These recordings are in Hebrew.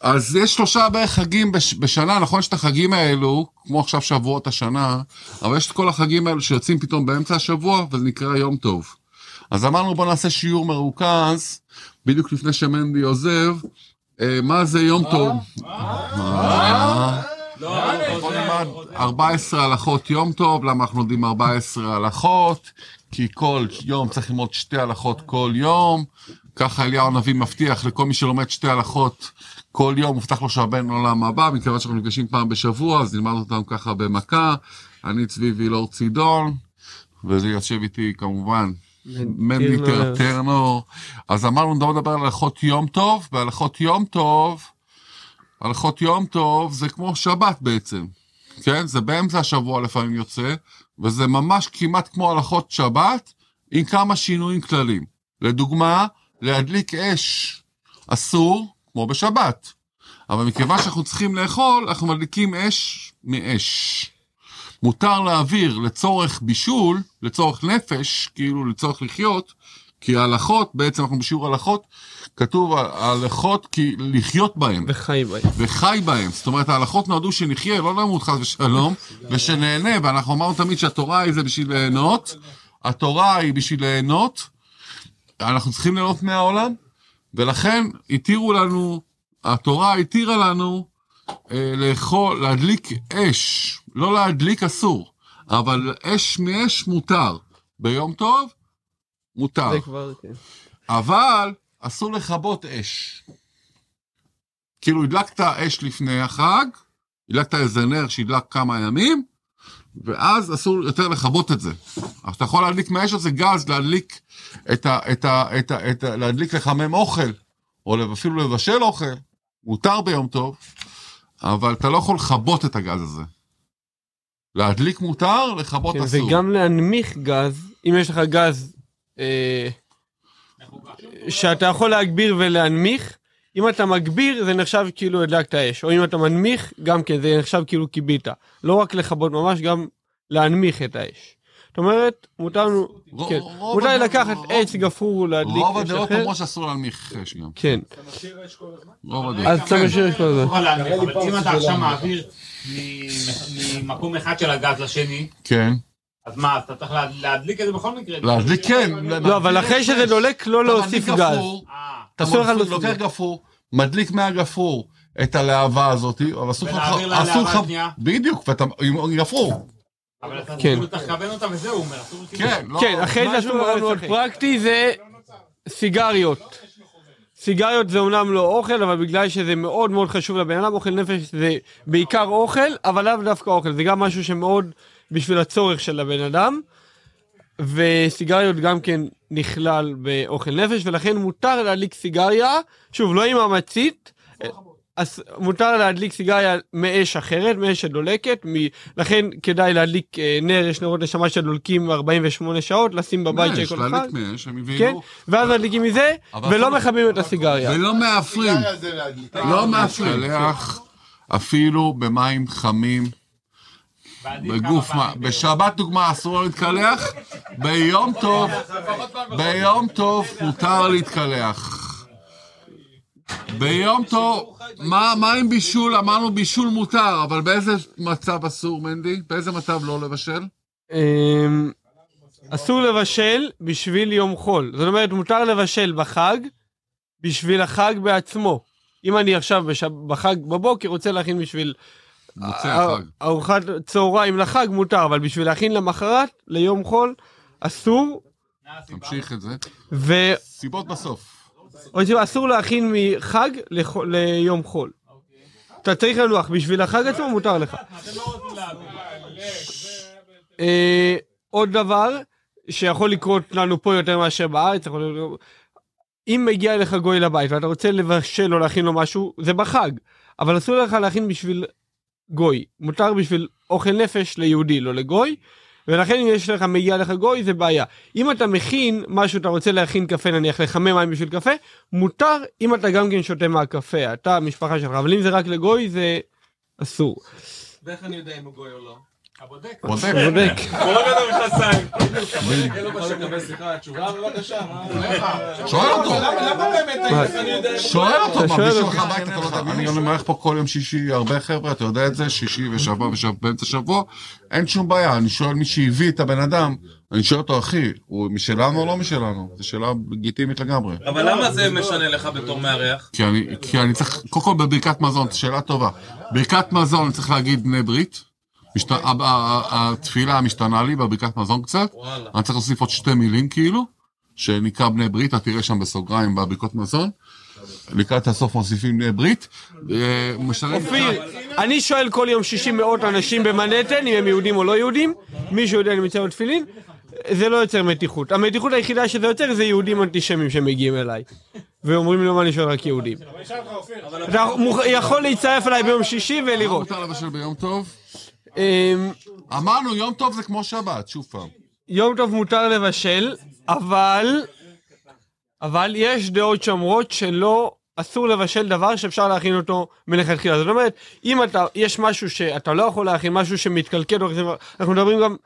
אז יש שלושה בערך חגים בש, בשנה, נכון שאת החגים האלו, כמו עכשיו שבועות השנה, אבל יש את כל החגים האלו שיוצאים פתאום באמצע השבוע, וזה נקרא יום טוב. אז אמרנו בוא נעשה שיעור מרוכז, בדיוק לפני שמנדי עוזב, אה, מה זה יום טוב? מה? בוא נלמד 14 הלכות יום טוב, למה אנחנו לומדים 14 הלכות? כי כל יום צריך ללמוד שתי הלכות כל יום, ככה אליהו הנביא מבטיח לכל מי שלומד שתי הלכות כל יום, מובטח לו שהבן לעולם הבא, מכיוון שאנחנו נפגשים פעם בשבוע, אז נלמד אותם ככה במכה. אני צבי וילור צידון, וזה יושב איתי כמובן מנדי טרטרנו. אז אמרנו, נדבר לדבר על הלכות יום טוב, והלכות יום טוב, הלכות יום טוב זה כמו שבת בעצם, כן? זה באמצע השבוע לפעמים יוצא, וזה ממש כמעט כמו הלכות שבת, עם כמה שינויים כלליים. לדוגמה, להדליק אש אסור, כמו בשבת. אבל מכיוון שאנחנו צריכים לאכול, אנחנו מדליקים אש מאש. מותר להעביר לצורך בישול, לצורך נפש, כאילו לצורך לחיות, כי ההלכות, בעצם אנחנו בשיעור הלכות, כתוב הלכות כי לחיות בהם. וחי בהם. וחי בהם. זאת אומרת, ההלכות נועדו שנחיה, לא נמות חס ושלום, ושנהנה, ואנחנו אמרנו תמיד שהתורה היא זה בשביל ליהנות, התורה היא בשביל ליהנות, אנחנו צריכים ליהנות מהעולם, ולכן התירו לנו, התורה התירה לנו אה, לאכול, להדליק אש, לא להדליק אסור, אבל אש מאש מותר. ביום טוב, מותר. זה כבר, כן. אבל אסור לכבות אש. כאילו הדלקת אש לפני החג, הדלקת איזה נר שהדלק כמה ימים, ואז אסור יותר לכבות את זה. אז אתה יכול להדליק מהאש הזה גז, להדליק את ה... את ה, את ה, את ה להדליק לחמם אוכל, או אפילו לבשל אוכל, מותר ביום טוב, אבל אתה לא יכול לכבות את הגז הזה. להדליק מותר, לכבות כן, אסור. וגם להנמיך גז, אם יש לך גז אה, שאתה יכול להגביר ולהנמיך, אם אתה מגביר זה נחשב כאילו הדלקת אש, או אם אתה מנמיך גם כן זה נחשב כאילו כיבית. לא רק לכבות ממש, גם להנמיך את האש. זאת אומרת, מותר לנו, רוב- כן, רוב מותר הדעות- לקחת רוב- עץ גפרור להדליק רוב אש הדעות אחר. אומרות שאסור להנמיך אש גם. כן, רוב הדעות. אז אתה משאיר את כל להנמיך, אבל אם אתה עכשיו מעביר ממקום אחד של הגז לשני, כן. אז מה, אתה צריך לה- להדליק את זה בכל מקרה. להדליק, כן. לא, אבל אחרי שזה דולק, לא להוסיף אתה גז. אתה אסור לוקח. גפרור, מדליק מהגפרור את הלהבה הזאתי, אבל אסור לך... ולהעביר ללהבה אסור לך- השנייה? בדיוק, ואתה עם גפרור. אבל אתה כן. כאילו לכוון אותה וזהו, הוא אומר, אסור כן, לא- כן, אחרי זה משהו מאוד לשחק. פרקטי זה סיגריות. סיגריות זה אומנם לא אוכל, אבל בגלל שזה מאוד מאוד חשוב לבן אדם, אוכל נפש זה בעיקר אוכל, אבל לאו דווקא אוכל, זה גם משהו שמאוד בשביל הצורך של הבן אדם. וסיגריות גם כן נכלל באוכל נפש, ולכן מותר להדליק סיגריה, שוב, לא עם המצית, אז מותר להדליק סיגריה מאש אחרת, מאש שדולקת, מ... לכן כדאי להדליק אה, נר, יש נרות נשמה שדולקים 48 שעות, לשים בבית של כל אחד, להדליק מאש, הם כן, ואז מדליקים מזה, ולא מכבים את הסיגריה. ולא מאפרים. לא מאפרים. להתקלח אפילו במים חמים, בגוף, מה-. בשבת דוגמה אסור להתקלח, ביום טוב, ביום טוב מותר להתקלח. ביום טוב, מה מה עם בישול? אמרנו בישול מותר, אבל באיזה מצב אסור, מנדי? באיזה מצב לא לבשל? אמ, אסור לבשל בשביל יום חול. זאת אומרת, מותר לבשל בחג בשביל החג בעצמו. אם אני עכשיו בש... בחג בבוקר רוצה להכין בשביל. ארוחת צהריים לחג מותר, אבל בשביל להכין למחרת, ליום חול, אסור, תמשיך את זה. ו... סיבות בסוף. או שאסור להכין מחג. ליום חול. אתה צריך לנוח, בשביל החג עצמו מותר לך. אה, עוד דבר שיכול לקרות לנו פה יותר מאשר בארץ. אם מגיע אליך גוי לבית ואתה רוצה לבשל או להכין לו משהו, זה בחג, אבל אסור לך להכין בשביל גוי. מותר בשביל אוכל נפש ליהודי, לא לגוי, ולכן אם יש לך, מגיע לך גוי, זה בעיה. אם אתה מכין משהו, אתה רוצה להכין קפה, נניח לחמם מים בשביל קפה, מותר אם אתה גם כן שותה מהקפה, אתה, המשפחה שלך, אבל אם זה רק לגוי, זה אסור. ואיך אני יודע אם הוא גוי או לא? הבודק. בודק. בודק. שואל אותו. שואל אותו, שואל אותו. הולך הביתה, אתה לא יודע, אני מערכת פה כל יום שישי, הרבה חבר'ה, אתה יודע את זה, שישי ושבוע ובאמצע שבוע, אין שום בעיה, אני שואל מי שהביא את הבן אדם, אני שואל אותו, אחי, הוא משלנו או לא משלנו? זו שאלה לגיטימית לגמרי. אבל למה זה משנה לך בתור מארח? כי אני, כי אני צריך, קודם כל בברכת מזון, זו שאלה טובה. ברכת מזון, אני צריך להגיד בני ברית. משת, התפילה משתנה לי בברכת מזון קצת. וואלה. אני צריך להוסיף עוד שתי מילים כאילו, שנקרא בני ברית, אתה תראה שם בסוגריים בברכות מזון. לקראת הסוף מוסיפים בני ברית. אה, אופיר, אני שואל כל יום שישי מאות אנשים במנהטן אם הם יהודים או לא יהודים, מישהו יודע אני מצייר תפילין, זה לא יוצר מתיחות. המתיחות היחידה שזה יוצר זה יהודים אנטישמים שמגיעים אליי. ואומרים לי למה אני שואל רק יהודים. אתה יכול להצטרף אליי ביום שישי מה ולראות. מותר לבשל ביום טוב? אמ, אמרנו, יום טוב זה כמו שבת, שוב פעם. יום טוב מותר לבשל, אבל... אבל יש דעות שאומרות שלא... אסור לבשל דבר שאפשר להכין אותו מלכתחילה. זאת אומרת, אם אתה, יש משהו שאתה לא יכול להכין, משהו שמתקלקל, אנחנו מדברים גם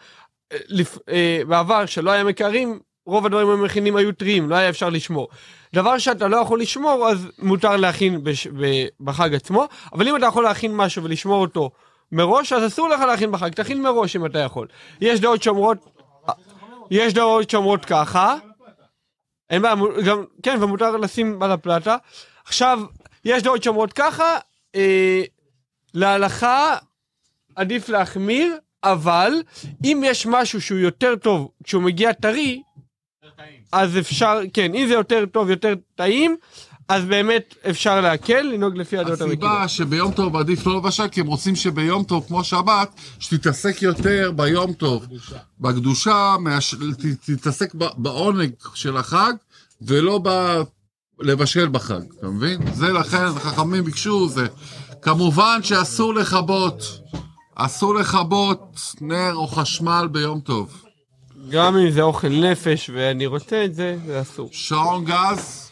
אה, לפ, אה, בעבר, שלא היה מקרים, רוב הדברים המכינים היו טריים, לא היה אפשר לשמור. דבר שאתה לא יכול לשמור, אז מותר להכין בש, ב, בחג עצמו, אבל אם אתה יכול להכין משהו ולשמור אותו מראש, אז אסור לך להכין בחג, תכין מראש אם אתה יכול. יש דעות שאומרות, יש דעות שאומרות ככה, אין בעיה, גם, כן, ומותר לשים על הפלטה. עכשיו, יש דעות שאומרות ככה, אה, להלכה עדיף להחמיר, אבל אם יש משהו שהוא יותר טוב כשהוא מגיע טרי, אז אפשר, כן, אם זה יותר טוב, יותר טעים, אז באמת אפשר להקל, לנהוג לפי הדעות המקלות. הסיבה שביום טוב עדיף לא לבשל, כי הם רוצים שביום טוב, כמו שבת, שתתעסק יותר ביום טוב. בקדושה, מהש- ת- תתעסק ב- בעונג של החג, ולא ב... לבשל בחג, אתה מבין? זה לכן, חכמים ביקשו, זה... כמובן שאסור לכבות, אסור לכבות נר או חשמל ביום טוב. גם אם זה אוכל נפש ואני רוצה את זה, זה אסור. שעון גז,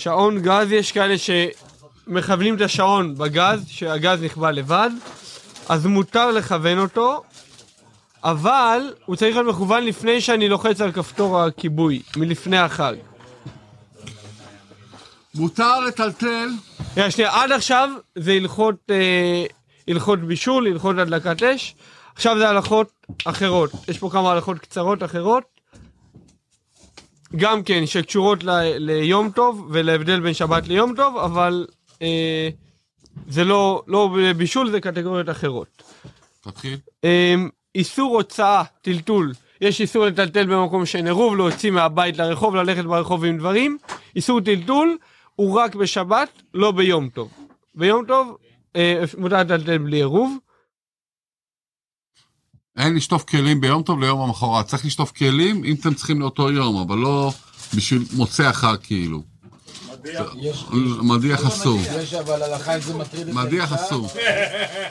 שעון גז, יש כאלה שמכוונים את השעון בגז, שהגז נכבה לבד, אז מותר לכוון אותו, אבל הוא צריך להיות מכוון לפני שאני לוחץ על כפתור הכיבוי, מלפני החג. מותר לטלטל, רגע, שנייה, עד עכשיו זה הלכות, אה, הלכות בישול, הלכות הדלקת אש, עכשיו זה הלכות אחרות. יש פה כמה הלכות קצרות אחרות, גם כן, שקשורות ל, ליום טוב ולהבדל בין שבת ליום טוב, אבל אה, זה לא, לא בישול, זה קטגוריות אחרות. תתחיל. אה, איסור הוצאה, טלטול. יש איסור לטלטל במקום שאין עירוב, להוציא מהבית לרחוב, ללכת ברחוב עם דברים. איסור טלטול הוא רק בשבת, לא ביום טוב. ביום טוב אה, מותר לטלטל בלי עירוב. אין לשטוף כלים ביום טוב ליום המחרת. צריך לשטוף כלים אם אתם צריכים לאותו יום, אבל לא בשביל מוצאי החג כאילו. יש, מדיח אסור. יש אבל הלכה אם זה מטריד את מדיח. אסור.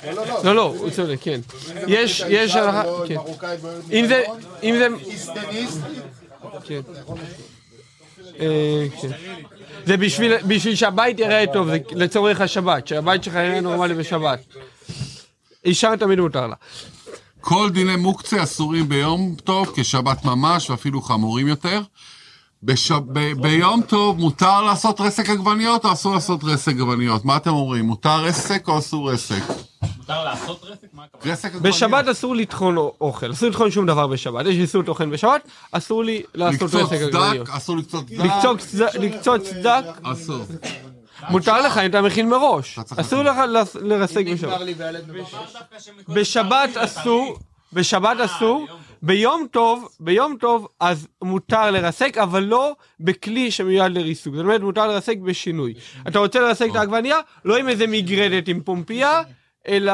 לא, לא, לא. לא, לא, הוא צודק, כן. יש, יש הלכה, כן. אם זה. אם זה. כן. אה, כן. זה בשביל, בשביל שהבית יראה טוב, זה לצורך השבת, שהבית שלך יראה נורמלי בשבת. אישה תמיד מותר לה. כל דיני מוקצה אסורים ביום טוב, כשבת ממש, ואפילו חמורים יותר. בש... ב... ביום טוב מותר לעשות רסק עגבניות או אסור לעשות רסק עגבניות? מה אתם אומרים? מותר רסק או אסור רסק? מותר לעשות רסק? מה הכוונה? רסק עגבניות. בשבת אסור לטחון אוכל, אסור לטחון שום דבר בשבת. יש איסור טוחן בשבת, אסור לי לעשות לקצוץ רסק עגבניות. צדק, אסור לקצוץ צדק. לקצוץ לקצוץ צדק, אסור. מותר לך אם אתה מכין מראש. אסור לך לרסק בשבת. בשבת אסור, בשבת אסור, ביום טוב, ביום טוב, אז מותר לרסק, אבל לא בכלי שמיועד לריסוק. זאת אומרת, מותר לרסק בשינוי. אתה רוצה לרסק את העגבנייה, לא עם איזה מגרדת עם פומפייה, אלא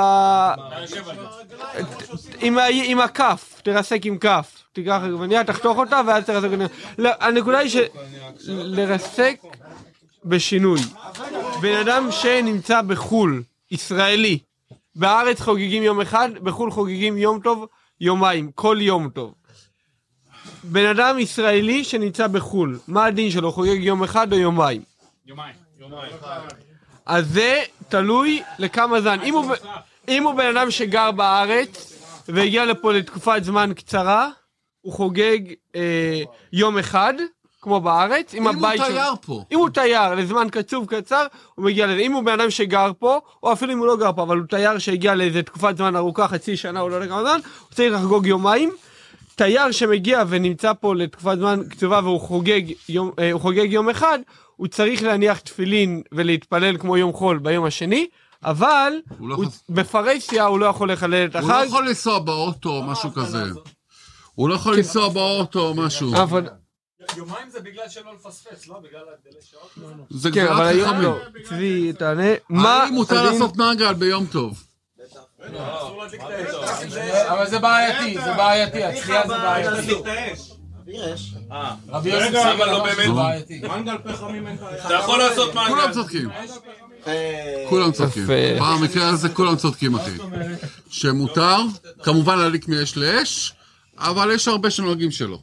עם, הכף, תרסק עם כף. תיקח עגבנייה, תחתוך אותה, ואז תרסק. לא, הנקודה היא שלרסק בשינוי. בן אדם שנמצא בחו"ל, ישראלי, בארץ חוגגים יום אחד, בחו"ל חוגגים יום טוב, יומיים, כל יום טוב. בן אדם ישראלי שנמצא בחו"ל, מה הדין שלו, חוגג יום אחד או יומיים? יומיים. אז זה תלוי לכמה זמן. אם הוא, אם הוא בן אדם שגר בארץ, והגיע לפה לתקופת זמן קצרה, הוא חוגג אה, יום אחד, כמו בארץ, אם הוא הבית שלו. תייר פה. אם הוא תייר לזמן קצוב קצר, הוא מגיע לזה. אם הוא בן אדם שגר פה, או אפילו אם הוא לא גר פה, אבל הוא תייר שהגיע לאיזה תקופת זמן ארוכה, חצי שנה, הוא לא יודע כמה זמן, הוא צריך לחגוג יומיים. תייר שמגיע ונמצא פה לתקופת זמן קצובה והוא חוגג יום, אה, הוא חוגג יום אחד, הוא צריך להניח תפילין ולהתפלל כמו יום חול ביום השני, אבל הוא לא הוא, בפרהסיה הוא לא יכול לחלל את הוא לא החג. יכול לנסוע באוטו או משהו כזה. הוא לא יכול לנסוע באוטו או משהו. יומיים זה בגלל שלא לפספס, לא? בגלל ההבדלי שעות? זה כן, אבל היום. לא. צבי, תענה. מה האם מותר לעשות נגל ביום טוב? אבל זה בעייתי, זה בעייתי, הצלייה זה בעייתי. האש. רבי יוסף אבל לא באמת. בעייתי. מנגל פחמים אין בעיה. אתה יכול לעשות כולם מעגל. צודקים. כולם צודקים. במקרה הזה כולם צודקים, אחי. שמותר, כמובן להדליק מאש לאש, אבל יש הרבה שנוהגים שלא.